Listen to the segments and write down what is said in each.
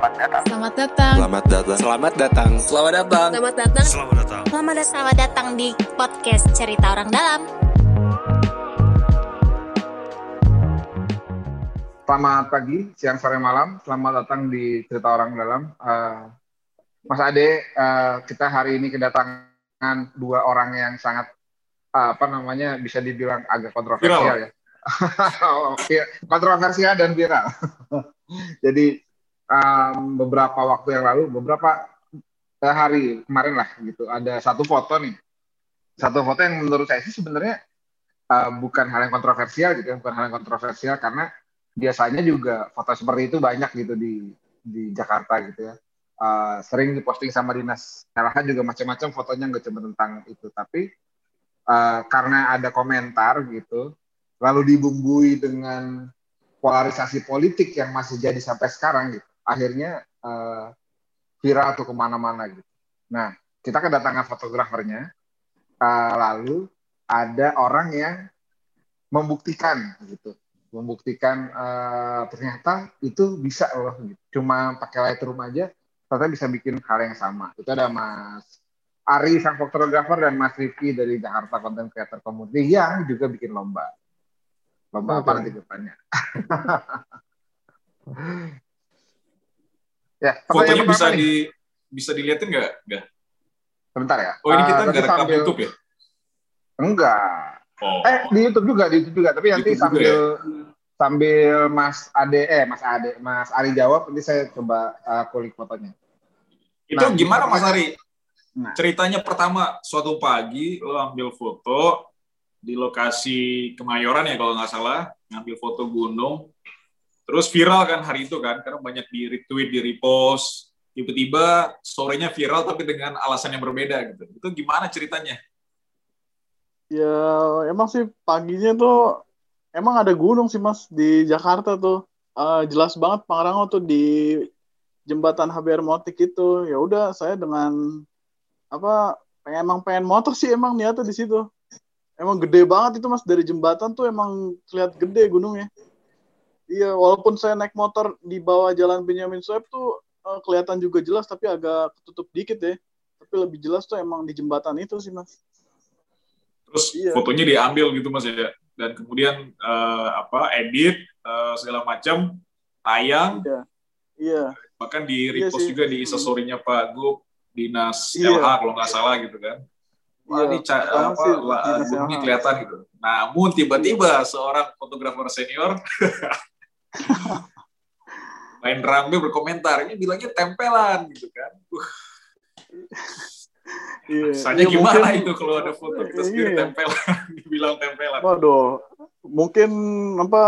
Selamat datang. Selamat datang. Selamat datang. Selamat datang. Selamat datang. Selamat datang. Selamat datang. Selamat datang. Selamat datang di podcast Cerita Orang Dalam. Selamat pagi, siang, sore, malam. Selamat datang di Cerita Orang Dalam. Uh, Mas Ade, uh, kita hari ini kedatangan dua orang yang sangat uh, apa namanya bisa dibilang agak kontroversial ya. Iya, kontroversial dan viral. Jadi um, beberapa waktu yang lalu, beberapa uh, hari kemarin lah gitu, ada satu foto nih, satu foto yang menurut saya sih sebenarnya uh, bukan hal yang kontroversial gitu, bukan hal yang kontroversial karena biasanya juga foto seperti itu banyak gitu di di Jakarta gitu ya. Uh, sering diposting sama dinas LH juga macam-macam fotonya nggak cuma tentang itu, tapi uh, karena ada komentar gitu lalu dibumbui dengan polarisasi politik yang masih jadi sampai sekarang gitu. Akhirnya uh, viral atau ke mana-mana gitu. Nah, kita kedatangan fotografernya, uh, lalu ada orang yang membuktikan gitu, membuktikan uh, ternyata itu bisa loh, gitu. cuma pakai Lightroom aja, ternyata bisa bikin hal yang sama. Itu ada Mas Ari sang fotografer dan Mas Rifki dari Jakarta Content Creator Community yang juga bikin lomba. Lomba apa nanti depannya? ya, Fotonya bisa nih? di bisa dilihatin nggak? Nggak. Sebentar ya. Oh ini kita uh, nggak rekam sambil... YouTube ya? Enggak. Oh. Eh di YouTube juga, di YouTube juga. Tapi nanti YouTube sambil ya? sambil Mas Ade, eh Mas Ade, Mas Ari jawab, nanti saya coba uh, kulik fotonya. Itu nah, gimana Mas Ari? Nah. Ceritanya pertama suatu pagi lo ambil foto, di lokasi Kemayoran ya kalau nggak salah ngambil foto gunung terus viral kan hari itu kan karena banyak di retweet di repost tiba-tiba sorenya viral tapi dengan alasan yang berbeda gitu. Itu gimana ceritanya? Ya emang sih paginya tuh emang ada gunung sih mas di Jakarta tuh. Uh, jelas banget Pangrango tuh di jembatan HBR Motik itu. Ya udah saya dengan apa pengen emang pengen motor sih emang niatnya di situ. Emang gede banget itu mas dari jembatan tuh emang terlihat gede gunungnya iya walaupun saya naik motor di bawah jalan Benyamin Sueb tuh uh, kelihatan juga jelas tapi agak ketutup dikit ya tapi lebih jelas tuh emang di jembatan itu sih mas terus iya. fotonya diambil gitu mas ya dan kemudian uh, apa edit uh, segala macam tayang iya. iya. bahkan di iya repost iya juga di instastorynya Pak Gup dinas iya. LH kalau nggak salah gitu kan Wah, ini iya, apa, bumi kelihatan gitu. Namun tiba-tiba seorang fotografer senior main rame berkomentar, ini bilangnya tempelan gitu kan. Uh. Iya, Rasanya iya, gimana mungkin, itu kalau ada foto kita sendiri iya. tempelan, dibilang tempelan. Waduh, mungkin apa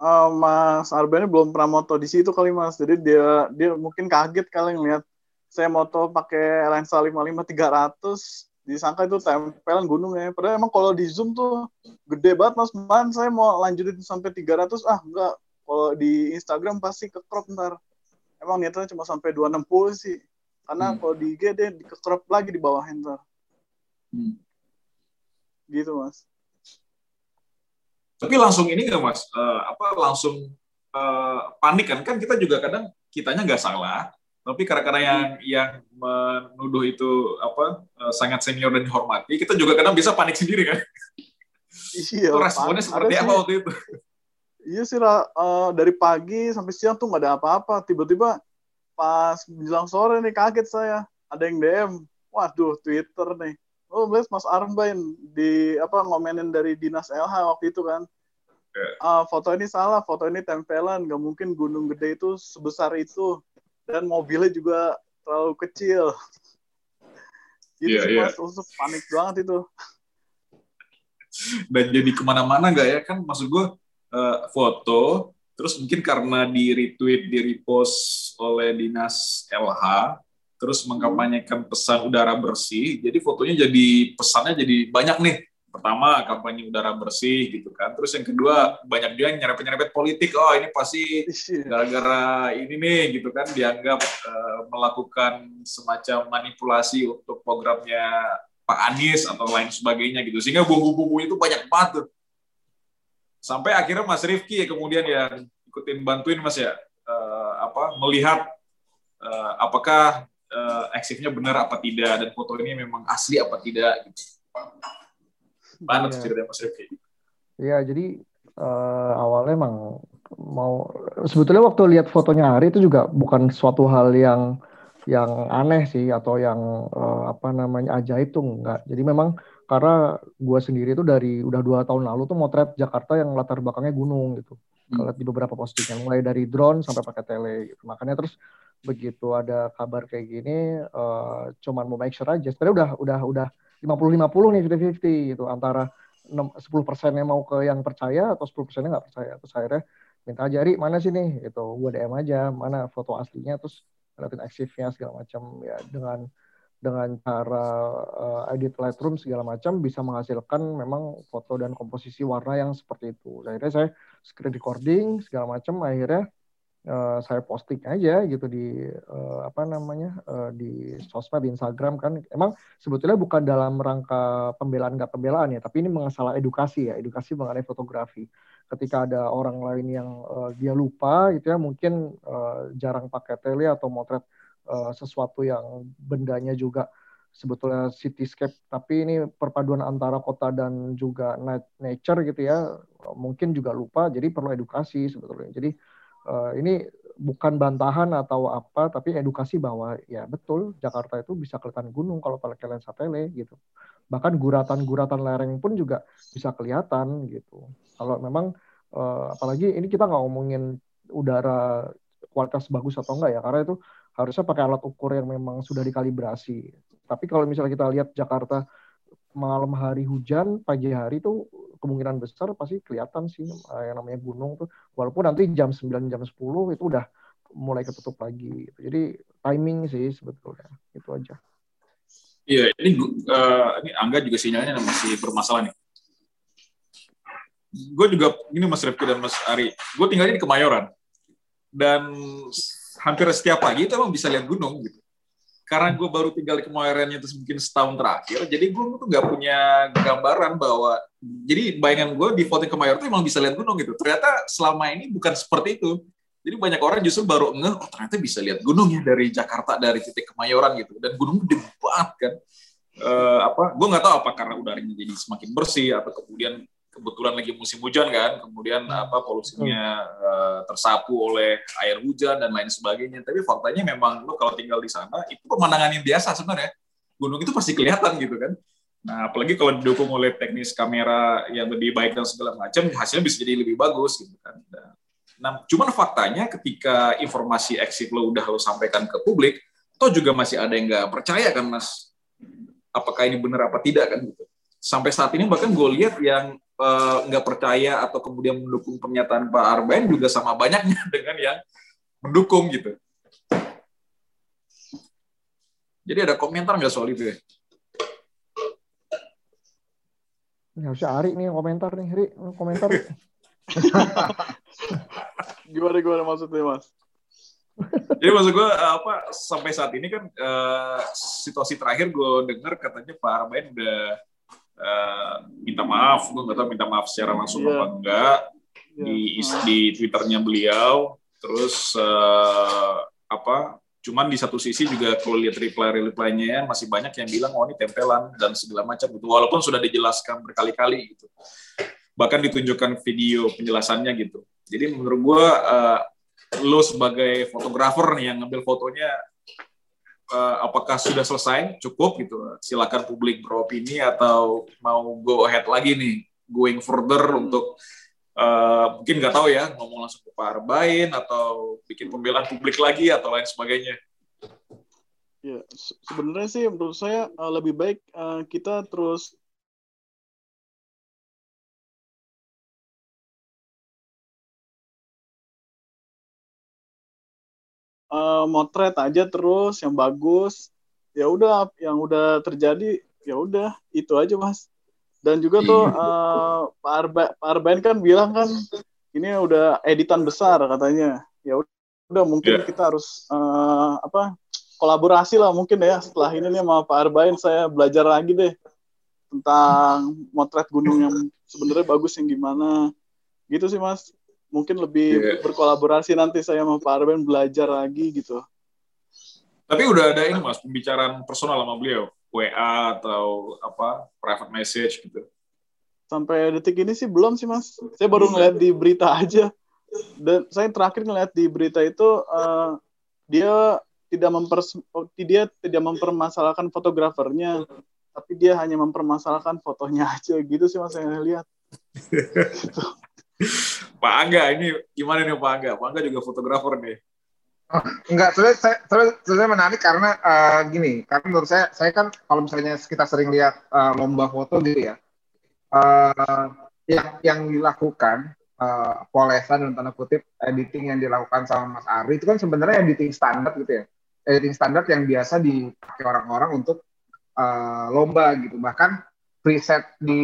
uh, Mas Arben belum pernah moto di situ kali Mas. Jadi dia dia mungkin kaget kali ngeliat saya moto pakai lensa 55 300 disangka itu tempelan gunung ya. Padahal emang kalau di zoom tuh gede banget mas. Man saya mau lanjutin sampai 300 ah enggak. Kalau di Instagram pasti ke crop ntar. Emang niatnya cuma sampai 260 sih. Karena hmm. kalau di IG deh ke crop lagi di bawah ntar. Hmm. Gitu mas. Tapi langsung ini nggak mas? Uh, apa langsung uh, panik kan? Kan kita juga kadang kitanya nggak salah tapi karena yang yang menuduh itu apa eh, sangat senior dan dihormati kita juga kadang bisa panik sendiri kan iya responnya seperti apa waktu itu iya sih uh, dari pagi sampai siang tuh nggak ada apa-apa. Tiba-tiba pas menjelang sore nih kaget saya. Ada yang DM waduh Twitter nih. Oh lihat Mas Arbain di apa ngomenin dari dinas LH waktu itu kan. Uh, foto ini salah foto ini tempelan. Nggak mungkin gunung gede itu sebesar itu. Dan mobilnya juga terlalu kecil. Jadi yeah, yeah. Mas. Panik banget itu. Dan jadi ke mana-mana nggak ya kan? Maksud gue uh, foto, terus mungkin karena di retweet, di repost oleh dinas LH, terus mengkampanyekan pesan udara bersih, jadi fotonya jadi pesannya jadi banyak nih. Pertama kampanye udara bersih gitu kan. Terus yang kedua banyak juga yang nyerempet nyerempet politik. Oh ini pasti iya. gara-gara ini nih gitu kan. Dianggap uh, melakukan semacam manipulasi untuk programnya Pak Anies atau lain sebagainya gitu. Sehingga bumbu-bumbu itu banyak banget tuh sampai akhirnya Mas Rifki ya kemudian yang ikutin bantuin Mas ya uh, apa melihat uh, apakah uh, eksifnya benar apa tidak dan foto ini memang asli apa tidak gitu. Tuh Iya. ceritanya Mas Rifki? Iya, jadi eh, awalnya emang mau sebetulnya waktu lihat fotonya Ari itu juga bukan suatu hal yang yang aneh sih atau yang eh, apa namanya ajaib tuh enggak. Jadi memang karena gue sendiri tuh dari udah dua tahun lalu tuh motret Jakarta yang latar belakangnya gunung gitu. Hmm. Kalau di beberapa postingan mulai dari drone sampai pakai tele gitu. Makanya terus begitu ada kabar kayak gini eh, cuman mau make sure aja. Sebenarnya udah udah udah 50-50 nih 50-50 gitu antara 6, 10 persennya mau ke yang percaya atau 10 persennya nggak percaya terus akhirnya minta aja Ri mana sih nih itu gue DM aja mana foto aslinya terus ngeliatin eksifnya segala macam ya dengan dengan cara uh, edit Lightroom segala macam bisa menghasilkan memang foto dan komposisi warna yang seperti itu. Akhirnya saya screen recording segala macam akhirnya uh, saya posting aja gitu di uh, apa namanya uh, di sosmed di Instagram kan. Emang sebetulnya bukan dalam rangka pembelaan nggak pembelaan ya tapi ini masalah edukasi ya edukasi mengenai fotografi. Ketika ada orang lain yang uh, dia lupa gitu ya mungkin uh, jarang pakai tele atau motret uh, sesuatu yang bendanya juga sebetulnya cityscape. Tapi ini perpaduan antara kota dan juga nature gitu ya mungkin juga lupa. Jadi perlu edukasi sebetulnya. Jadi uh, ini bukan bantahan atau apa tapi edukasi bahwa ya betul Jakarta itu bisa kelihatan gunung kalau pakai lensa tele gitu. Bahkan guratan-guratan lereng pun juga bisa kelihatan gitu. Kalau memang uh, apalagi ini kita nggak ngomongin udara kualitas bagus atau enggak ya karena itu harusnya pakai alat ukur yang memang sudah dikalibrasi tapi kalau misalnya kita lihat Jakarta malam hari hujan pagi hari itu kemungkinan besar pasti kelihatan sih uh, yang namanya gunung tuh walaupun nanti jam 9 jam 10 itu udah mulai ketutup lagi gitu. jadi timing sih sebetulnya itu aja Iya, ini uh, ini Angga juga sinyalnya masih bermasalah nih. Gue juga ini Mas Rifki dan Mas Ari, gue tinggalnya di Kemayoran dan hampir setiap pagi itu emang bisa lihat gunung gitu. Karena gue baru tinggal di Kemayorannya itu mungkin setahun terakhir, jadi gue tuh nggak punya gambaran bahwa jadi bayangan gue di foto Kemayoran tuh emang bisa lihat gunung gitu. Ternyata selama ini bukan seperti itu. Jadi banyak orang justru baru ngeh, oh ternyata bisa lihat gunung ya dari Jakarta, dari titik Kemayoran gitu. Dan gunung gede banget kan. Uh, apa? Gue nggak tahu apa karena udaranya jadi semakin bersih atau kemudian kebetulan lagi musim hujan kan, kemudian apa polusinya uh, tersapu oleh air hujan dan lain sebagainya. Tapi faktanya memang lo kalau tinggal di sana itu pemandangan yang biasa sebenarnya. Gunung itu pasti kelihatan gitu kan. Nah, apalagi kalau didukung oleh teknis kamera yang lebih baik dan segala macam, hasilnya bisa jadi lebih bagus gitu kan. Nah, cuman faktanya ketika informasi exit lo udah lo sampaikan ke publik, toh juga masih ada yang nggak percaya kan, Mas? Apakah ini benar apa tidak kan gitu. Sampai saat ini bahkan gue lihat yang nggak uh, percaya atau kemudian mendukung pernyataan Pak Arben juga sama banyaknya dengan yang mendukung gitu. Jadi ada komentar nggak soal itu ya? Ini harusnya Ari nih yang komentar nih, Ri, komentar. gimana gimana maksudnya mas? Jadi maksud gue apa sampai saat ini kan uh, situasi terakhir gue dengar katanya Pak Arben udah uh, minta maaf, gue nggak tahu minta maaf secara langsung yeah. apa enggak yeah. di di twitternya beliau. Terus uh, apa? Cuman di satu sisi juga kalau lihat reply reply-nya masih banyak yang bilang oh ini tempelan dan segala macam gitu. Walaupun sudah dijelaskan berkali-kali gitu. Bahkan ditunjukkan video penjelasannya gitu. Jadi menurut gue uh, lo sebagai fotografer nih yang ngambil fotonya uh, apakah sudah selesai? Cukup gitu. Silakan publik beropini atau mau go ahead lagi nih going further untuk uh, mungkin nggak tahu ya ngomong langsung ke Pak Arbain atau bikin pembelaan publik lagi atau lain sebagainya. Ya sebenarnya sih menurut saya uh, lebih baik kita terus uh, motret aja terus yang bagus. Ya udah yang udah terjadi ya udah itu aja mas. Dan juga tuh uh, Pak Arba Pak Arbain kan bilang kan ini udah editan besar katanya. Ya udah mungkin yeah. kita harus uh, apa kolaborasi lah mungkin ya setelah ini nih sama Pak Arbain saya belajar lagi deh tentang motret gunung yang sebenarnya bagus yang gimana. Gitu sih mas mungkin lebih yeah. berkolaborasi nanti saya sama Pak Arben belajar lagi gitu. Tapi udah ada ini mas pembicaraan personal sama beliau, WA atau apa private message gitu. Sampai detik ini sih belum sih mas. Saya baru ngeliat di berita aja. Dan saya terakhir ngeliat di berita itu uh, dia tidak memper dia tidak mempermasalahkan fotografernya, tapi dia hanya mempermasalahkan fotonya aja gitu sih mas saya lihat. Pak Angga ini gimana nih Pak Angga? Pak Angga juga fotografer nih. Oh, enggak, sebenarnya menarik karena uh, gini, karena menurut saya, saya kan kalau misalnya kita sering lihat uh, lomba foto gitu ya, uh, yang yang dilakukan uh, polesan dan tanda kutip editing yang dilakukan sama Mas Ari itu kan sebenarnya editing standar gitu ya, editing standar yang biasa dipakai orang-orang untuk uh, lomba gitu, bahkan preset di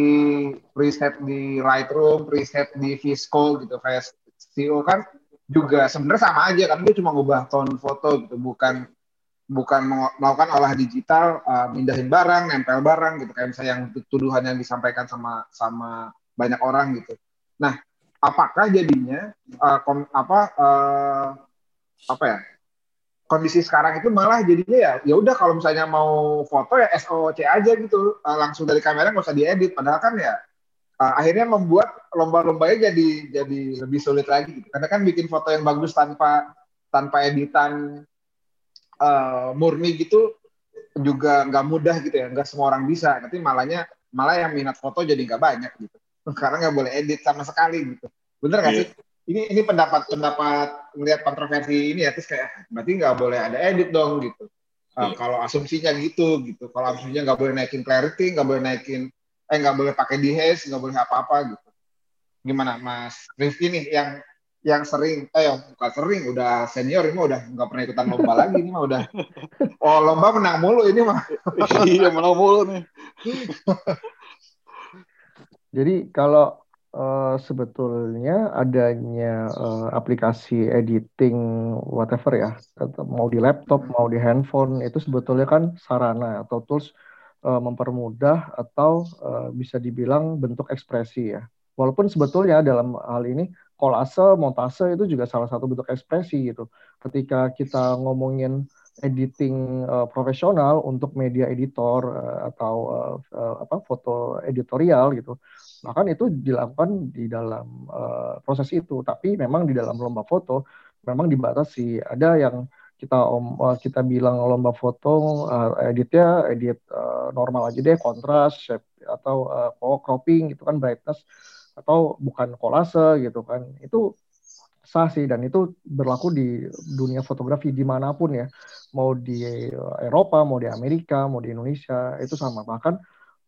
preset di Lightroom, preset di Visco gitu kayak CEO kan juga sebenarnya sama aja kan dia cuma ngubah tone foto gitu bukan bukan melakukan olah digital uh, mindahin barang nempel barang gitu kayak misalnya yang tuduhan yang disampaikan sama sama banyak orang gitu. Nah apakah jadinya uh, kom, apa uh, apa ya kondisi sekarang itu malah jadinya ya ya udah kalau misalnya mau foto ya SOC aja gitu uh, langsung dari kamera nggak usah diedit padahal kan ya uh, akhirnya membuat lomba-lombanya jadi jadi lebih sulit lagi gitu. Karena kan bikin foto yang bagus tanpa tanpa editan uh, murni gitu juga nggak mudah gitu ya, nggak semua orang bisa. Tapi malahnya malah yang minat foto jadi nggak banyak gitu. Karena nggak boleh edit sama sekali gitu. Bener nggak yeah. sih? Ini ini pendapat pendapat melihat kontroversi ini ya terus kayak berarti nggak boleh ada edit dong gitu. Uh, yeah. Kalau asumsinya gitu gitu. Kalau asumsinya nggak boleh naikin clarity, nggak boleh naikin eh nggak boleh pakai dehaze nggak boleh apa-apa gitu gimana Mas Rifki nih yang yang sering eh yang bukan sering udah senior ini mah udah nggak pernah ikutan lomba lagi ini mah udah oh lomba menang mulu ini mah iya menang mulu nih jadi kalau uh, sebetulnya adanya uh, aplikasi editing whatever ya mau di laptop mau di handphone itu sebetulnya kan sarana atau tools uh, mempermudah atau uh, bisa dibilang bentuk ekspresi ya. Walaupun sebetulnya dalam hal ini kolase, montase itu juga salah satu bentuk ekspresi gitu. Ketika kita ngomongin editing uh, profesional untuk media editor uh, atau uh, apa foto editorial gitu, bahkan itu dilakukan di dalam uh, proses itu. Tapi memang di dalam lomba foto memang dibatasi. Ada yang kita om uh, kita bilang lomba foto uh, editnya edit uh, normal aja deh kontras shape atau uh, cropping gitu kan brightness atau bukan kolase gitu kan itu sah sih dan itu berlaku di dunia fotografi di mana pun ya mau di Eropa mau di Amerika mau di Indonesia itu sama bahkan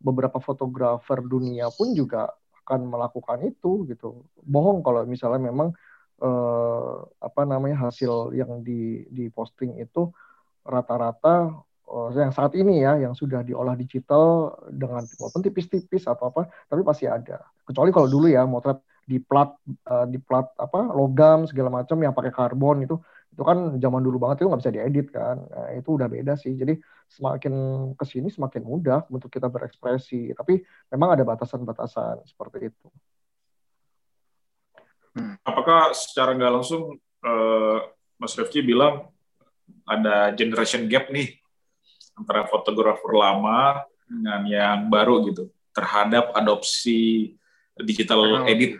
beberapa fotografer dunia pun juga akan melakukan itu gitu. Bohong kalau misalnya memang eh, apa namanya hasil yang di di posting itu rata-rata eh, yang saat ini ya yang sudah diolah digital dengan walaupun tipis-tipis atau apa tapi pasti ada. Kecuali kalau dulu ya motret di plat uh, di plat apa logam segala macam yang pakai karbon itu itu kan zaman dulu banget itu nggak bisa diedit kan. Nah, itu udah beda sih. Jadi semakin ke sini semakin mudah untuk kita berekspresi. Tapi memang ada batasan-batasan seperti itu. Hmm. Apakah secara nggak langsung uh, Mas Rifki bilang ada generation gap nih antara fotografer lama dengan yang baru gitu terhadap adopsi digital edit?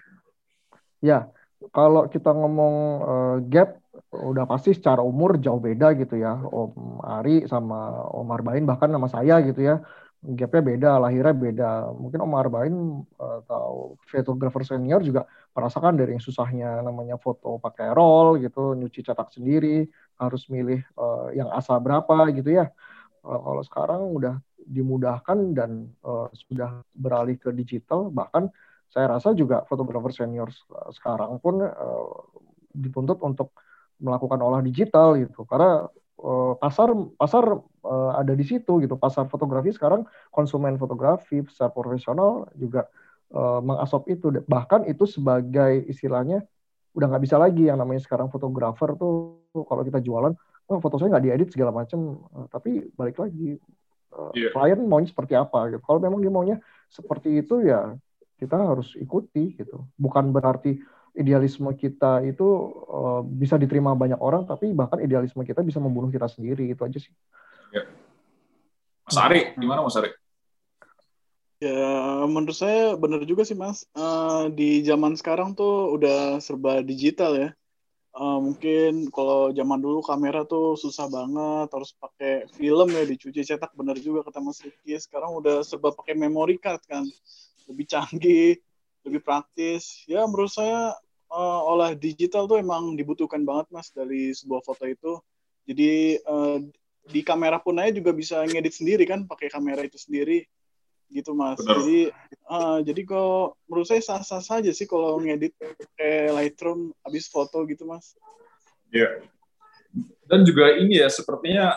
Ya, kalau kita ngomong uh, gap udah pasti secara umur jauh beda gitu ya. Om Ari sama Om Arbain bahkan nama saya gitu ya. Gapnya beda lahirnya beda. Mungkin Om Arbain atau fotografer senior juga merasakan dari yang susahnya namanya foto pakai roll gitu, nyuci cetak sendiri, harus milih uh, yang asal berapa gitu ya. Uh, kalau sekarang udah dimudahkan dan uh, sudah beralih ke digital, bahkan saya rasa juga fotografer senior sekarang pun uh, dituntut untuk melakukan olah digital gitu, karena uh, pasar pasar uh, ada di situ gitu, pasar fotografi sekarang konsumen fotografi, pasar profesional juga uh, mengasop itu. Bahkan itu sebagai istilahnya udah nggak bisa lagi yang namanya sekarang fotografer tuh kalau kita jualan oh, foto saya nggak diedit segala macam uh, tapi balik lagi uh, yeah. klien maunya seperti apa gitu. Kalau memang dia maunya seperti itu ya kita harus ikuti gitu. Bukan berarti idealisme kita itu uh, bisa diterima banyak orang tapi bahkan idealisme kita bisa membunuh kita sendiri itu aja sih. Ya. Mas Ari, gimana Mas Ari? Ya, menurut saya benar juga sih, Mas. Uh, di zaman sekarang tuh udah serba digital ya. Uh, mungkin kalau zaman dulu kamera tuh susah banget, harus pakai film ya dicuci cetak benar juga kata Mas Riki. Sekarang udah serba pakai memory card kan, lebih canggih, lebih praktis. Ya menurut saya uh, olah digital tuh emang dibutuhkan banget Mas dari sebuah foto itu. Jadi uh, di kamera pun aja juga bisa ngedit sendiri kan, pakai kamera itu sendiri gitu mas Benar. jadi uh, jadi kok menurut saya sah sah saja sih kalau ngedit kayak Lightroom habis foto gitu mas ya dan juga ini ya sepertinya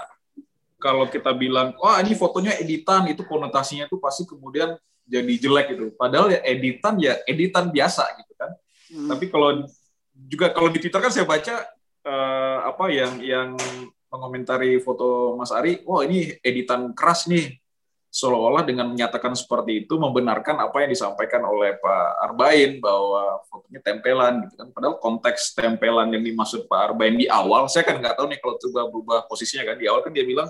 kalau kita bilang wah ini fotonya editan itu konotasinya itu pasti kemudian jadi jelek gitu. Padahal ya editan ya editan biasa gitu kan. Hmm. tapi kalau juga kalau di Twitter kan saya baca uh, apa yang yang mengomentari foto Mas Ari, wah ini editan keras nih, seolah-olah dengan menyatakan seperti itu membenarkan apa yang disampaikan oleh Pak Arbain bahwa fotonya tempelan gitu kan. Padahal konteks tempelan yang dimaksud Pak Arbain di awal saya kan nggak tahu nih kalau coba berubah posisinya kan. Di awal kan dia bilang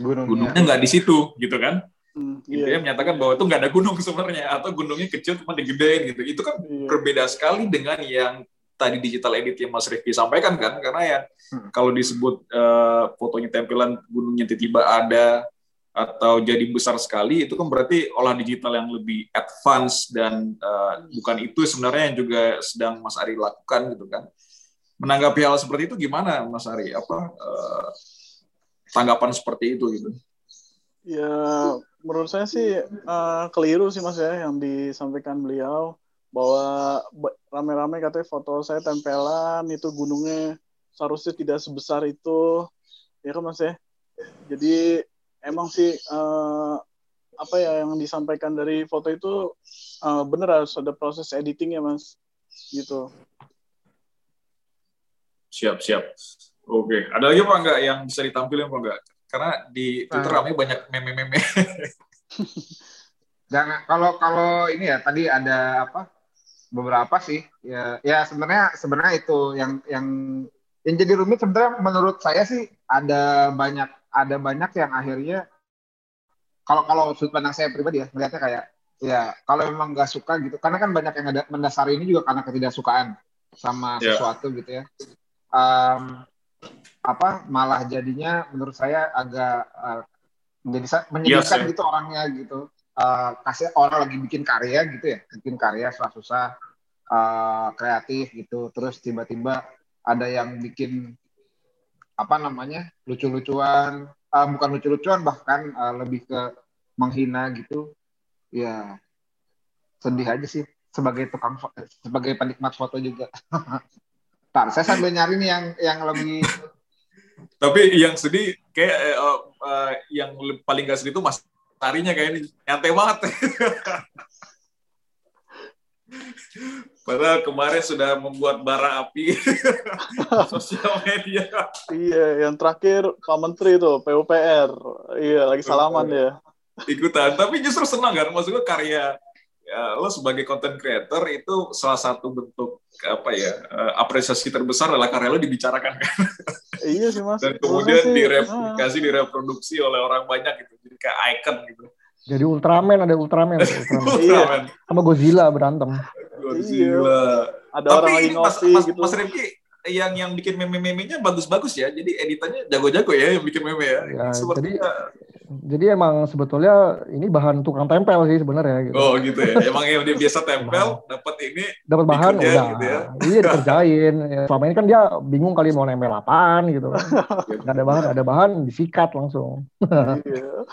gunungnya, gunungnya nggak di situ gitu kan Hmm, gitu iya. menyatakan bahwa itu nggak ada gunung sebenarnya atau gunungnya kecil cuma digedein gitu itu kan iya. berbeda sekali dengan yang tadi digital edit yang Mas Rifki sampaikan kan karena ya hmm. kalau disebut uh, fotonya tempelan gunungnya tiba-tiba ada atau jadi besar sekali itu kan berarti olah digital yang lebih advance dan uh, bukan itu sebenarnya yang juga sedang Mas Ari lakukan gitu kan menanggapi hal seperti itu gimana Mas Ari apa uh, tanggapan seperti itu gitu ya menurut saya sih uh, keliru sih Mas ya yang disampaikan beliau bahwa rame-rame katanya foto saya tempelan itu gunungnya seharusnya tidak sebesar itu. Ya kan Mas ya? Jadi emang sih uh, apa ya yang disampaikan dari foto itu uh, bener harus ada proses editing ya mas? Gitu. Siap siap. Oke ada lagi apa enggak yang bisa ditampilkan apa enggak karena di Twitter nah. ramai banyak meme-meme jangan kalau kalau ini ya tadi ada apa beberapa sih ya ya sebenarnya sebenarnya itu yang yang yang jadi rumit sebenarnya menurut saya sih ada banyak ada banyak yang akhirnya kalau kalau sudut pandang saya pribadi ya melihatnya kayak ya kalau memang nggak suka gitu karena kan banyak yang ada mendasari ini juga karena ketidaksukaan sama yeah. sesuatu gitu ya um, apa malah jadinya menurut saya agak uh, menjadi menyedihkan yes, gitu orangnya gitu. Uh, kasih orang lagi bikin karya gitu ya bikin karya susah-susah uh, kreatif gitu. Terus tiba-tiba ada yang bikin apa namanya lucu-lucuan uh, bukan lucu-lucuan bahkan uh, lebih ke menghina gitu. Ya sedih aja sih sebagai tukang sebagai penikmat foto juga. Tar, saya sambil nyari nih yang yang lebih tapi yang sedih kayak uh, uh, yang paling gak sedih itu mas tarinya kayak ini nyantai banget Padahal kemarin sudah membuat bara api sosial media. Iya, yang terakhir Pak Menteri itu PUPR. Iya, lagi salaman ya. Ikutan, tapi justru senang kan, maksudnya karya ya, lo sebagai content creator itu salah satu bentuk apa ya eh, apresiasi terbesar adalah karya lo dibicarakan kan. Iya sih mas. Dan kemudian direplikasi, ah. direproduksi oleh orang banyak gitu, jadi kayak icon gitu. Jadi Ultraman ada Ultraman, Ultraman. Ultraman. Sama Godzilla berantem. Godzilla. Iya. Ada Tapi orang lagi ngopi mas, gitu. Mas Rifki yang yang bikin meme-memenya bagus-bagus ya. Jadi editannya jago-jago ya yang bikin meme ya. ya jadi jadi emang sebetulnya ini bahan tukang tempel sih sebenarnya gitu. Oh gitu ya. Emang yang dia biasa tempel dapat ini dapat bahan udah. Gitu ya. Iya dikerjain. Ya, selama ini kan dia bingung kali mau nempel apaan gitu kan. Gak ada bahan, ada bahan disikat langsung. Iya.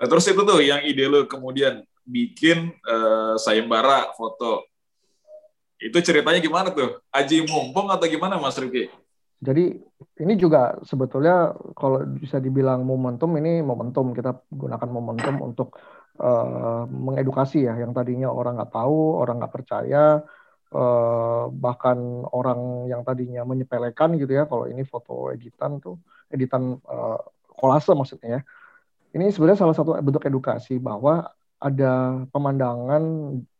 Nah, terus itu tuh yang ide lo kemudian bikin uh, sayembara foto. Itu ceritanya gimana tuh? Aji mumpung atau gimana Mas Rifki? Jadi ini juga sebetulnya kalau bisa dibilang momentum ini momentum. Kita gunakan momentum untuk uh, mengedukasi ya. Yang tadinya orang nggak tahu orang nggak percaya uh, bahkan orang yang tadinya menyepelekan gitu ya kalau ini foto editan tuh editan uh, kolase maksudnya ya. Ini sebenarnya salah satu bentuk edukasi bahwa ada pemandangan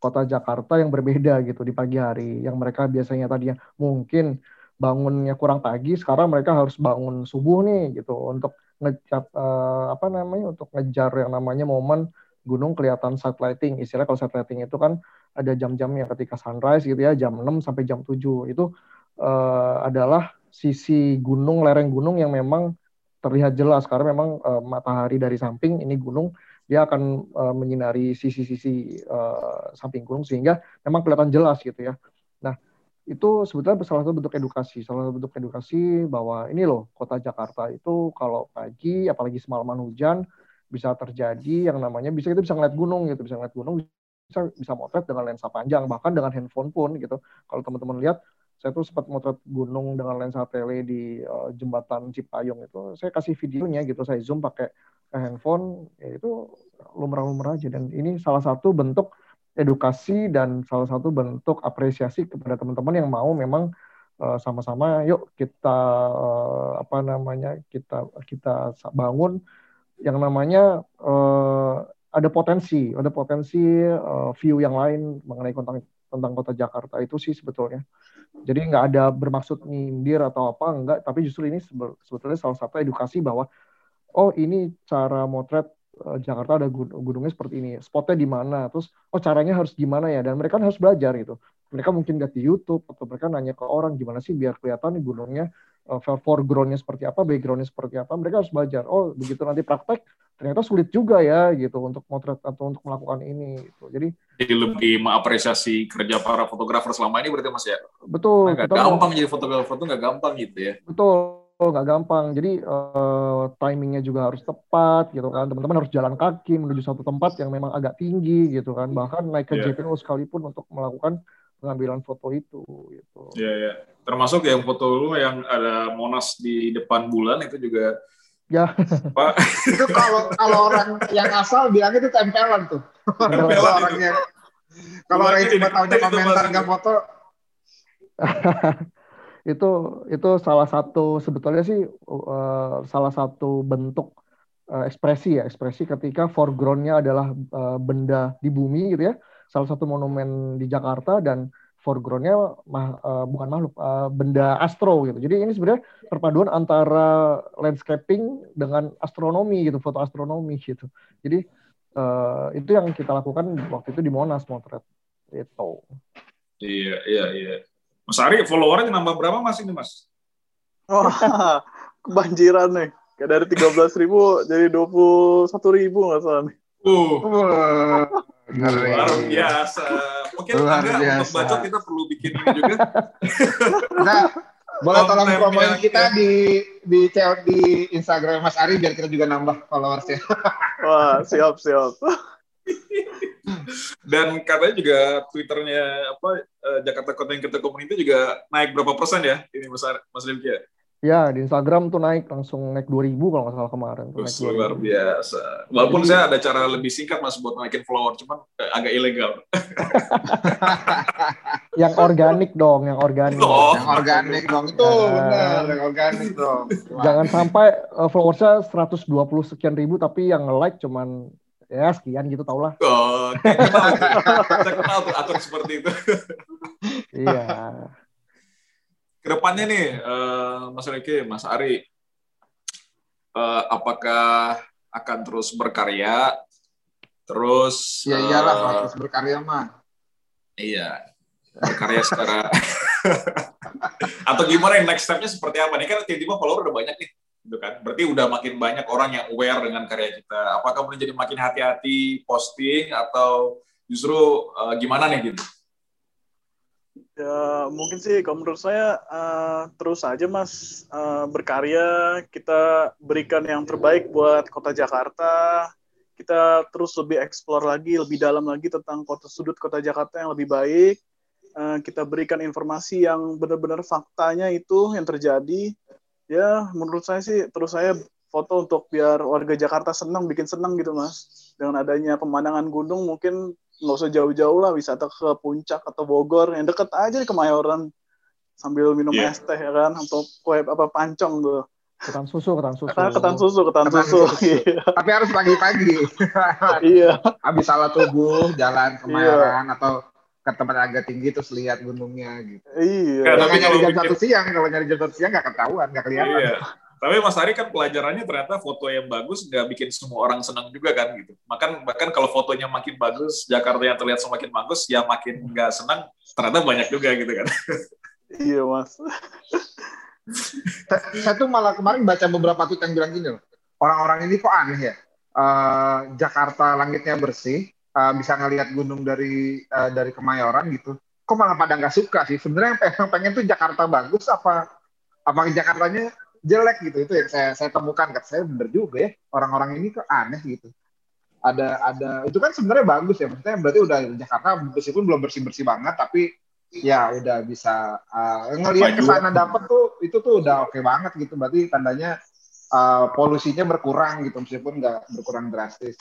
kota Jakarta yang berbeda gitu di pagi hari yang mereka biasanya tadinya mungkin bangunnya kurang pagi sekarang mereka harus bangun subuh nih gitu. Untuk ngejar uh, apa namanya untuk ngejar yang namanya momen gunung kelihatan side lighting istilah kalau side lighting itu kan ada jam-jam yang ketika sunrise gitu ya jam 6 sampai jam 7 itu uh, adalah sisi gunung lereng gunung yang memang terlihat jelas. Karena memang uh, matahari dari samping ini gunung dia akan uh, menyinari sisi-sisi uh, samping gunung sehingga memang kelihatan jelas gitu ya. Itu sebetulnya salah satu bentuk edukasi, salah satu bentuk edukasi bahwa ini loh kota Jakarta itu kalau pagi apalagi semalaman hujan bisa terjadi yang namanya bisa kita bisa ngeliat gunung gitu, bisa ngeliat gunung bisa bisa motret dengan lensa panjang bahkan dengan handphone pun gitu. Kalau teman-teman lihat saya tuh sempat motret gunung dengan lensa tele di uh, jembatan Cipayung itu saya kasih videonya gitu saya zoom pakai handphone ya itu lumrah-lumrah aja dan ini salah satu bentuk edukasi dan salah satu bentuk apresiasi kepada teman-teman yang mau memang eh, sama-sama yuk kita uh, apa namanya kita kita bangun yang namanya uh, ada potensi ada potensi uh, view yang lain mengenai tentang tentang kota Jakarta itu sih sebetulnya. Jadi nggak ada bermaksud nyindir atau apa enggak tapi justru ini sebetulnya salah satu edukasi bahwa oh ini cara motret uh, Jakarta ada gunungnya seperti ini, spotnya di mana, terus oh caranya harus gimana ya, dan mereka kan harus belajar gitu. Mereka mungkin lihat di YouTube atau mereka nanya ke orang gimana sih biar kelihatan nih gunungnya uh, foregroundnya seperti apa, backgroundnya seperti apa. Mereka harus belajar. Oh begitu nanti praktek ternyata sulit juga ya gitu untuk motret atau untuk melakukan ini. Gitu. Jadi jadi lebih mengapresiasi kerja para fotografer selama ini berarti mas ya. Betul. Nggak gampang mau, jadi fotografer itu nggak gampang gitu ya. Betul nggak gampang. Jadi uh, timingnya juga harus tepat gitu kan. Teman-teman harus jalan kaki menuju satu tempat yang memang agak tinggi gitu kan. Bahkan naik ke yeah. JPO sekalipun untuk melakukan pengambilan foto itu gitu. Iya yeah, ya. Yeah. Termasuk yang foto lu yang ada Monas di depan bulan itu juga Ya. Pak. itu kalau kalau orang yang asal bilang itu tempelan tuh. Tempelan kalau orangnya kalau orang cuma tahu komentar nggak foto itu itu salah satu sebetulnya sih uh, salah satu bentuk uh, ekspresi ya ekspresi ketika foregroundnya adalah uh, benda di bumi gitu ya. Salah satu monumen di Jakarta dan foregroundnya mah, uh, bukan makhluk uh, benda astro gitu. Jadi ini sebenarnya perpaduan antara landscaping dengan astronomi gitu foto astronomi gitu. Jadi uh, itu yang kita lakukan waktu itu di Monas Motret. Itu. Iya iya iya Mas Ari, followernya nambah berapa mas ini mas? Oh, kebanjiran nih. Kayak dari tiga belas ribu jadi dua puluh satu ribu nggak salah nih. Uh, luar biasa. Mungkin luar agak biasa. untuk bacot kita perlu bikin ini juga. nah, boleh tolong promoin kita di di di Instagram Mas Ari biar kita juga nambah followersnya. Wah, siap siap. Dan katanya juga Twitternya apa uh, Jakarta Content Creator Community juga naik berapa persen ya ini Mas Mas Limki ya? Ya, di Instagram tuh naik langsung naik 2000 kalau nggak salah kemarin. Tuh, naik luar biasa. Walaupun Jadi, saya ada cara lebih singkat Mas buat naikin follower, cuman eh, agak ilegal. yang organik dong, yang organik. Oh, yang organik dong. Itu nah, benar, yang organik dong. Jangan sampai uh, followersnya 120 sekian ribu tapi yang like cuman ya sekian gitu tau lah. Oh, kita kenal tuh akun seperti itu. iya. Ke depannya nih, uh, Mas Riki, Mas Ari, uh, apakah akan terus berkarya? Terus? Ya iyalah, uh, terus berkarya mah. Iya, berkarya secara atau gimana yang next stepnya seperti apa nih kan tiba-tiba follower udah banyak nih gitu kan. Berarti udah makin banyak orang yang aware dengan karya kita. Apakah kemudian jadi makin hati-hati posting atau justru uh, gimana nih gitu? Ya mungkin sih kalau menurut saya uh, terus aja mas uh, berkarya kita berikan yang terbaik buat kota Jakarta kita terus lebih eksplor lagi lebih dalam lagi tentang kota sudut kota Jakarta yang lebih baik uh, kita berikan informasi yang benar-benar faktanya itu yang terjadi ya menurut saya sih terus saya foto untuk biar warga Jakarta senang bikin senang gitu mas dengan adanya pemandangan gunung mungkin nggak usah jauh-jauh lah wisata ke puncak atau Bogor yang deket aja ke Kemayoran sambil minum yeah. es teh ya kan atau kue apa pancong tuh ketan susu ketan susu Ketan, ketan susu, ketan Ketan susu. susu. Iya. Tapi harus pagi-pagi. Iya. Habis salat subuh, jalan ke Kemayoran atau ke tempat agak tinggi terus lihat gunungnya gitu. Iya. Jangan nyari kalau jam satu siang, kalau nyari jam satu siang nggak ketahuan, nggak kelihatan. Iya. Tapi Mas Ari kan pelajarannya ternyata foto yang bagus nggak bikin semua orang senang juga kan gitu. Bahkan bahkan kalau fotonya makin bagus, Jakarta yang terlihat semakin bagus, ya makin nggak senang. Ternyata banyak juga gitu kan. Iya, Mas. Saya, saya tuh malah kemarin baca beberapa tweet yang bilang gini loh. Orang-orang ini kok aneh ya. Eh, Jakarta langitnya bersih, eh, bisa ngelihat gunung dari eh, dari Kemayoran gitu. Kok malah pada nggak suka sih? Sebenarnya yang pengen, tuh Jakarta bagus apa apa Jakartanya jelek gitu? Itu yang saya saya temukan kan saya bener juga ya. Orang-orang ini kok aneh gitu. Ada ada itu kan sebenarnya bagus ya. Maksudnya berarti udah Jakarta meskipun belum bersih bersih banget tapi ya udah bisa uh, ngelihat Maju. ke sana dapat tuh itu tuh udah oke banget gitu. Berarti tandanya uh, polusinya berkurang gitu meskipun nggak berkurang drastis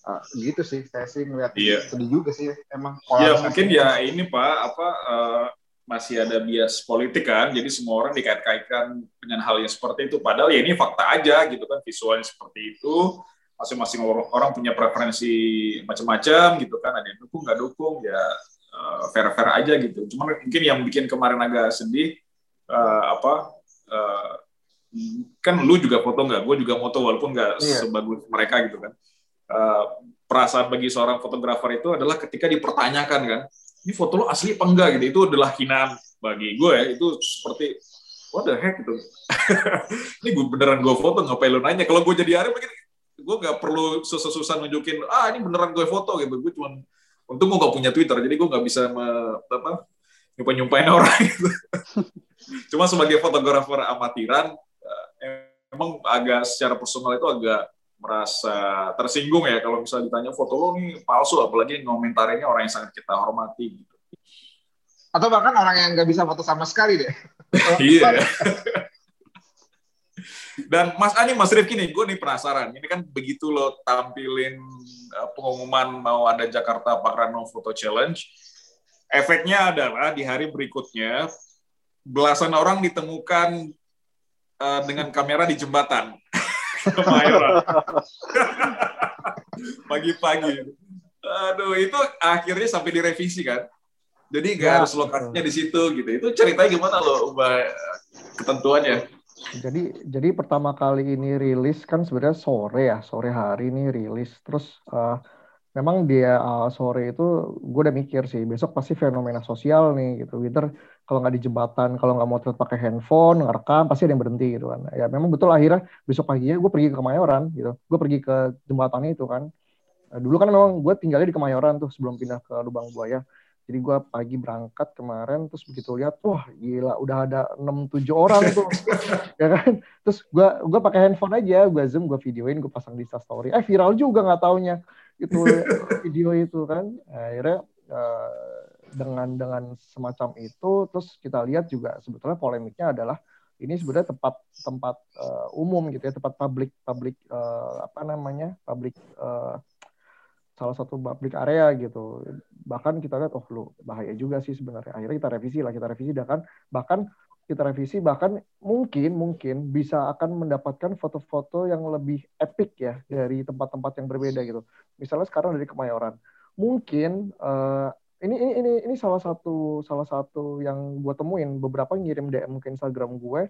Uh, gitu sih saya sih ngeliat Iya. sedih juga sih emang Ya mungkin ya ini Pak apa eh, masih ada bias politik kan, jadi semua orang dikait-kaitkan dengan hal yang seperti itu. Padahal ya ini fakta aja gitu kan, visualnya seperti itu. Masing-masing orang, orang punya preferensi macam-macam gitu kan, ada yang dukung nggak dukung ya eh, fair-fair aja gitu. Cuma mungkin yang bikin kemarin agak sedih eh, apa eh, kan lu juga foto nggak, gue juga foto walaupun nggak Iya. sebagus mereka gitu kan. Eh, perasaan bagi seorang fotografer itu adalah ketika dipertanyakan kan, ini foto lo asli apa enggak gitu, itu adalah hinaan bagi gue ya, itu seperti what the heck gitu. ini gue beneran gue foto ngapain lo nanya? Kalau gue jadi Ari mungkin gue nggak perlu susah-susah nunjukin ah ini beneran gue foto gitu. Gue cuman untung gue nggak punya Twitter, jadi gue nggak bisa me, apa nyumpain nyumpain orang gitu. Cuma sebagai fotografer amatiran, eh, emang agak secara personal itu agak merasa tersinggung ya kalau misalnya ditanya foto lo nih palsu apalagi ngomentarinnya orang yang sangat kita hormati gitu. atau bahkan orang yang nggak bisa foto sama sekali deh Iya. Dan Mas Ani, Mas Rifki nih, gue nih penasaran. Ini kan begitu lo tampilin uh, pengumuman mau ada Jakarta Pakrano Photo Challenge, efeknya adalah di hari berikutnya belasan orang ditemukan uh, dengan kamera di jembatan. Kemayoran. Pagi-pagi. Aduh, itu akhirnya sampai direvisi kan. Jadi nggak Ya, harus lokasinya di situ gitu. Itu ceritanya gimana lo ubah uh, ketentuannya? Jadi jadi pertama kali ini rilis kan sebenarnya sore ya, sore hari ini rilis. Terus eh, memang dia eh, sore itu gue udah mikir sih, besok pasti fenomena sosial nih gitu. Either kalau nggak di jembatan, kalau nggak mau pakai handphone, ngerekam, pasti ada yang berhenti gitu kan. Ya memang betul akhirnya besok paginya gue pergi ke Kemayoran gitu. Gue pergi ke jembatan itu kan. Eh, dulu kan memang gue tinggalnya di Kemayoran tuh sebelum pindah ke Lubang Buaya. Jadi gue pagi berangkat kemarin, terus begitu lihat, wah gila, udah ada 6-7 orang tuh, ya kan? Terus gue gua pakai handphone aja, gue zoom, gue videoin, gue pasang di Story. Eh viral juga nggak taunya itu video itu kan. Akhirnya eh, dengan dengan semacam itu, terus kita lihat juga sebetulnya polemiknya adalah ini sebenarnya tempat tempat eh, umum gitu ya, tempat publik publik eh, apa namanya publik eh, salah satu public area gitu. Bahkan kita lihat, oh lu bahaya juga sih sebenarnya. Akhirnya kita revisi lah, kita revisi dah kan. Bahkan kita revisi, bahkan mungkin mungkin bisa akan mendapatkan foto-foto yang lebih epic ya dari tempat-tempat yang berbeda gitu. Misalnya sekarang dari Kemayoran, mungkin eh, ini ini ini ini salah satu salah satu yang gue temuin beberapa ngirim DM ke Instagram gue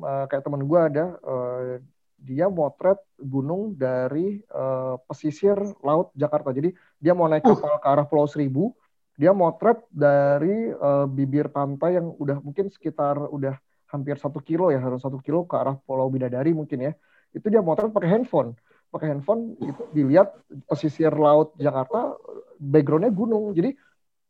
eh, kayak temen gue ada eh, dia motret gunung dari eh, pesisir laut Jakarta. Jadi dia mau naik kapal ke arah Pulau Seribu, dia motret dari eh, bibir pantai yang udah mungkin sekitar udah hampir satu kilo ya, harus satu kilo ke arah Pulau Bidadari mungkin ya. Itu dia motret pakai handphone. Pakai handphone itu dilihat pesisir laut Jakarta, backgroundnya gunung. Jadi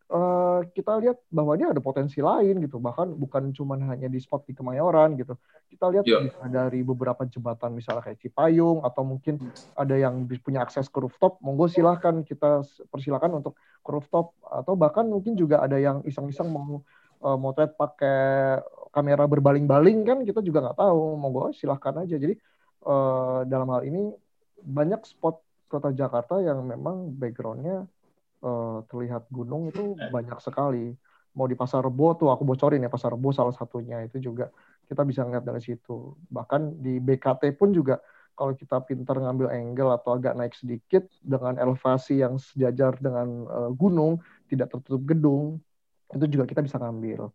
eh, kita lihat bahwa dia ada potensi lain gitu. Bahkan bukan cuma hanya di spot di Kemayoran gitu. Kita lihat bisa dari beberapa jembatan misalnya kayak Cipayung atau mungkin ada yang punya akses ke rooftop monggo silahkan kita persilakan untuk ke rooftop. Atau bahkan mungkin juga ada yang iseng-iseng mau eh, motret pakai kamera berbaling-baling kan kita juga nggak tahu. Monggo silahkan aja. Jadi eh, dalam hal ini banyak spot kota Jakarta yang memang backgroundnya eh, terlihat gunung itu banyak sekali. Mau di pasar rebo tuh aku bocorin ya pasar rebo salah satunya. Itu juga kita bisa ngeliat dari situ. Bahkan di BKT pun juga kalau kita pintar ngambil angle atau agak naik sedikit dengan elevasi yang sejajar dengan uh, gunung tidak tertutup gedung itu juga kita bisa ngambil.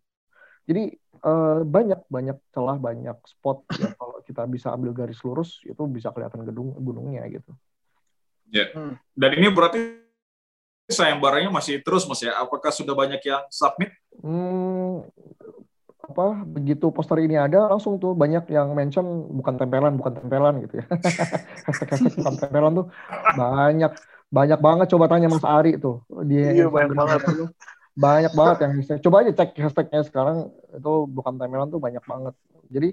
Jadi uh, banyak banyak celah banyak spot ya kalau kita bisa ambil garis lurus itu bisa kelihatan gedung gunungnya gitu. Ya. Hmm. dan ini berarti sayembaranya masih terus mas ya? Apakah sudah banyak yang submit? Hmm, apa begitu poster ini ada langsung tuh banyak yang mention bukan tempelan bukan tempelan gitu ya. Hashtag hashtag bukan tempelan tuh banyak banyak banget coba tanya Mas Ari tuh dia iya, banyak banget. banyak banget yang hashtag coba aja cek hashtagnya sekarang itu bukan tempelan tuh banyak banget. Jadi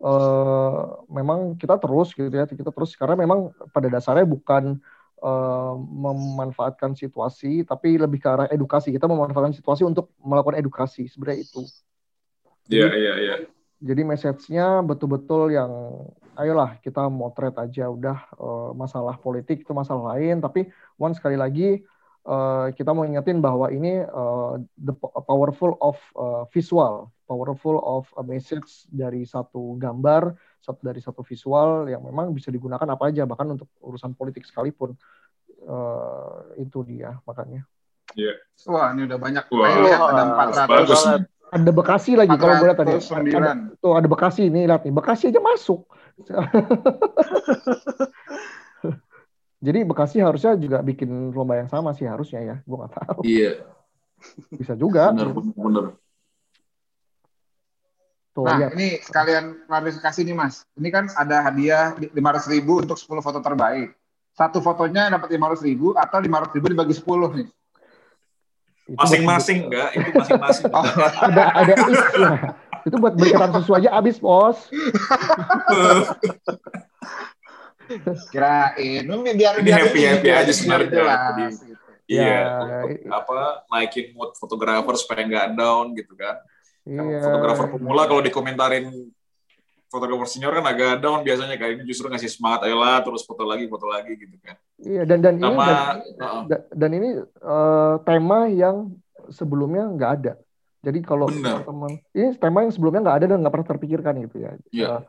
eh, memang kita terus gitu ya kita terus karena memang pada dasarnya bukan uh, memanfaatkan situasi, tapi lebih ke arah edukasi. Kita memanfaatkan situasi untuk melakukan edukasi, sebenarnya itu. Iya, iya, iya. Jadi message-nya betul-betul yang, ayolah kita motret aja, udah uh, masalah politik itu masalah lain, tapi one sekali lagi uh, kita mau ingetin bahwa ini uh, the powerful of uh, visual, powerful of a message dari satu gambar satu dari satu visual yang memang bisa digunakan apa aja bahkan untuk urusan politik sekalipun uh, itu dia makanya. Iya. Yeah. Wah ini udah banyak. Wah, ada empat ratus. Ada Bekasi lagi kalau gue lihat tadi. Ada, tuh ada Bekasi nih lihat nih Bekasi aja masuk. Jadi Bekasi harusnya juga bikin lomba yang sama sih harusnya ya. Gue nggak tahu. Iya. Bisa juga. Benar, benar. Tuh, nah, lihat. ini sekalian klarifikasi nih Mas. Ini kan ada hadiah 500 ribu untuk 10 foto terbaik. Satu fotonya dapat 500 ribu atau 500 ribu dibagi 10 nih. Masing-masing enggak? Itu masing-masing. oh, ada ada ya. Itu buat berikatan susu aja habis, Bos. Kirain, biar ini happy happy aja sebenarnya. Iya, ya, apa naikin mood fotografer supaya nggak down gitu kan. Iya. Fotografer pemula kalau dikomentarin fotografer senior kan agak down biasanya kayak ini justru ngasih semangat ayolah terus foto lagi foto lagi gitu kan. Iya dan dan Sama, ini dan, uh, dan ini uh, tema yang sebelumnya nggak ada. Jadi kalau teman ini tema yang sebelumnya nggak ada dan nggak pernah terpikirkan gitu ya. Iya. Uh,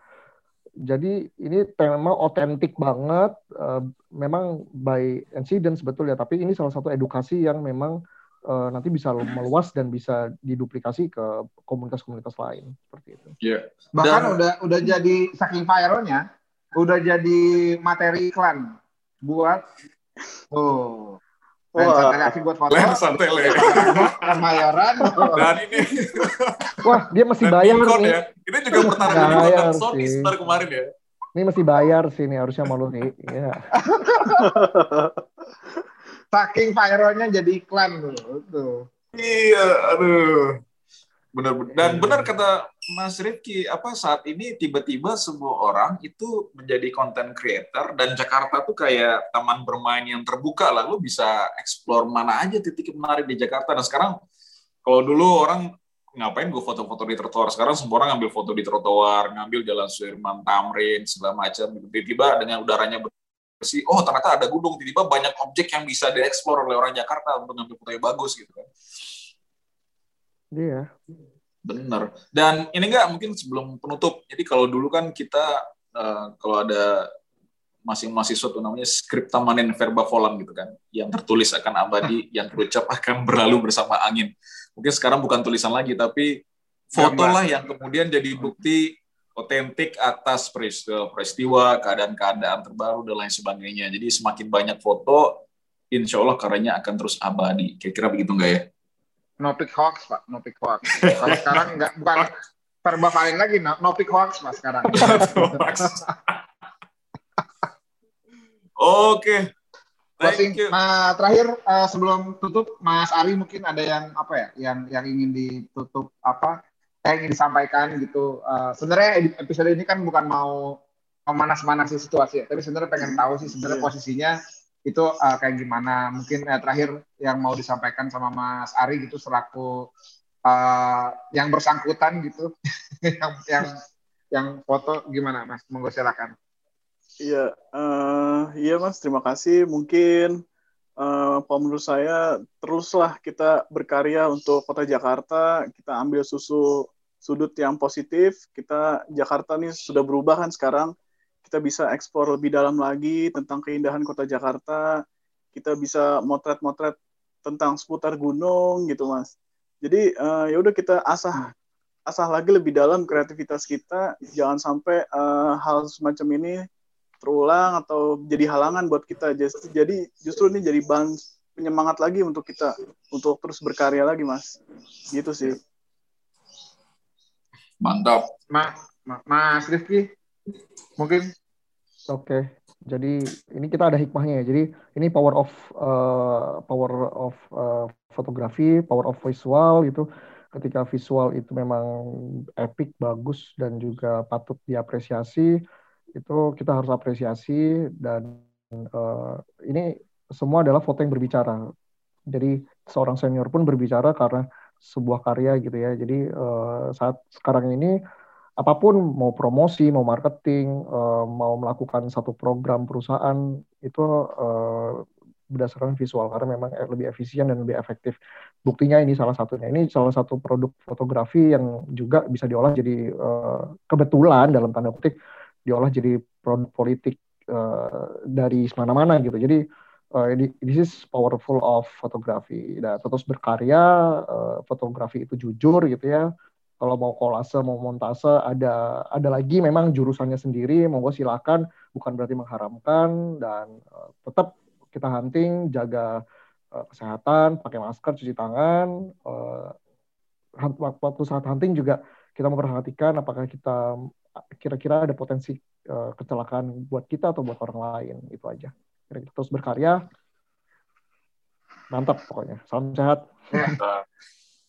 jadi ini tema otentik banget, uh, memang by incident sebetulnya, tapi ini salah satu edukasi yang memang uh, nanti bisa meluas dan bisa diduplikasi ke komunitas-komunitas lain seperti itu. Yeah. Bahkan dan, udah udah jadi saking viralnya, udah jadi materi iklan buat oh Wah, lagi buat foto. Lensa tele. Kemayoran. Dan ini. Wah, dia masih bayar nih. Ya. Ini juga pertanyaan bayar Sony kemarin ya. Ini masih bayar sih nih harusnya malu nih. Ya. Saking viralnya jadi iklan tuh. Iya, aduh. Benar benar. Dan iya. benar kata Mas Rifki, apa saat ini tiba-tiba semua orang itu menjadi content creator dan Jakarta tuh kayak taman bermain yang terbuka lalu bisa explore mana aja titik menarik di Jakarta. Dan sekarang kalau dulu orang ngapain gue foto-foto di trotoar? Sekarang semua orang ngambil foto di trotoar ngambil jalan Sudirman Tamrin segala macam tiba-tiba dengan udaranya bersih oh ternyata ada gunung. Tiba-tiba banyak objek yang bisa dieksplor oleh orang Jakarta untuk ngambil foto yang bagus gitu kan. Iya benar dan ini enggak mungkin sebelum penutup jadi kalau dulu kan kita uh, kalau ada masing mahasiswa tuh namanya skrip tamanin verba volam gitu kan yang tertulis akan abadi yang terucap akan berlalu bersama angin mungkin sekarang bukan tulisan lagi tapi foto lah yang kemudian jadi bukti otentik atas peristiwa, keadaan-keadaan terbaru dan lain sebagainya. Jadi semakin banyak foto, insya Allah karyanya akan terus abadi. Kira-kira begitu enggak ya? No pick hoax, Pak. No pick hoax. Kalau sekarang enggak, bukan paling lagi, no, no pick hoax, Pak, sekarang. Oke. Thank you. Nah, terakhir uh, sebelum tutup, Mas Ari mungkin ada yang apa ya, yang yang ingin ditutup apa saya ingin disampaikan gitu. Uh, sebenarnya episode ini kan bukan mau memanas-manasi situasi ya, tapi sebenarnya pengen tahu sih sebenarnya iya. posisinya itu uh, kayak gimana. Mungkin uh, terakhir yang mau disampaikan sama Mas Ari gitu selaku uh, yang bersangkutan gitu, yang yang yang foto gimana Mas? Monggo silakan. Iya, uh, iya Mas, terima kasih. Mungkin uh, menurut saya teruslah kita berkarya untuk kota Jakarta, kita ambil susu sudut yang positif. Kita Jakarta nih sudah berubah kan sekarang. Kita bisa ekspor lebih dalam lagi tentang keindahan kota Jakarta. Kita bisa motret-motret tentang seputar gunung gitu, Mas. Jadi uh, ya udah kita asah asah lagi lebih dalam kreativitas kita. Jangan sampai uh, hal semacam ini terulang atau jadi halangan buat kita. Jadi justru ini jadi bahan penyemangat lagi untuk kita untuk terus berkarya lagi, Mas. Gitu sih. Mantap. Ma, ma Mas Rifki, mungkin. Oke, jadi ini kita ada hikmahnya ya. Jadi ini power of uh, power of uh, power of visual itu ketika visual itu memang epic, bagus dan juga patut diapresiasi itu kita harus apresiasi dan uh, ini semua adalah foto yang berbicara. Jadi seorang senior pun berbicara karena sebuah karya gitu ya. Jadi uh, saat sekarang ini apa pun mau promosi, mau marketing, uh, mau melakukan satu program perusahaan itu uh, berdasarkan visual karena memang lebih efisien dan lebih efektif. Buktinya ini salah satunya. Ini salah satu produk fotografi yang juga bisa diolah jadi uh, kebetulan dalam tanda kutip diolah jadi produk politik dari mana-mana gitu. Jadi uh, this is powerful of fotografi. Nah, terus berkarya, fotografi itu jujur gitu ya. Kalau mau kolase, mau montase, ada ada lagi. Memang jurusannya sendiri. Monggo silakan, bukan berarti mengharamkan dan uh, tetap kita hunting, jaga uh, kesehatan, pakai masker, cuci tangan. Uh, waktu saat hunting juga kita memperhatikan apakah kita kira-kira ada potensi uh, kecelakaan buat kita atau buat orang lain. Itu aja. Terus berkarya. Mantap pokoknya. Salam sehat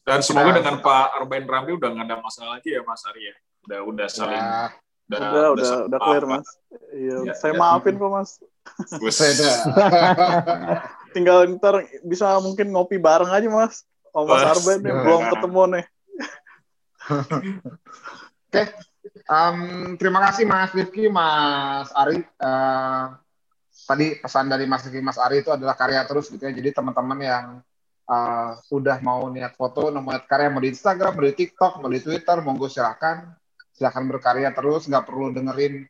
dan semoga dengan Pak Arbain Ramli udah nggak ada masalah lagi ya Mas Arya udah udah saling ya. udah udah udah, udah clear mas. Iya ya, saya ya. maafin kok mas. Tinggal ntar bisa mungkin ngopi bareng aja mas. Oh mas Arben belum ketemu nih. Oke, Um, terima kasih Mas Rifki, Mas Ari. Uh, tadi pesan dari Mas Rifki, Mas Ari itu adalah karya terus gitu ya. Jadi teman-teman yang uh, sudah mau niat foto, niat karya, mau di Instagram, mau di TikTok, mau di Twitter, monggo silahkan. Silahkan berkarya terus, nggak perlu dengerin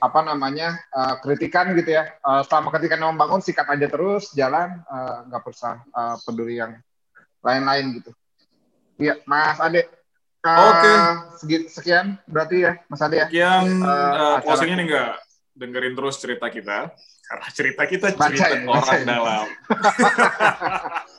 apa namanya uh, kritikan gitu ya. Uh, selama kritikan yang membangun, sikat aja terus, jalan, nggak uh, perlu uh, peduli yang lain-lain gitu. Iya, Mas Ade, Oke. Okay. Sekian berarti ya Mas Ade ya. Sekian uh, uh, ini enggak dengerin terus cerita kita karena cerita kita cerita baca ya, orang ya. dalam.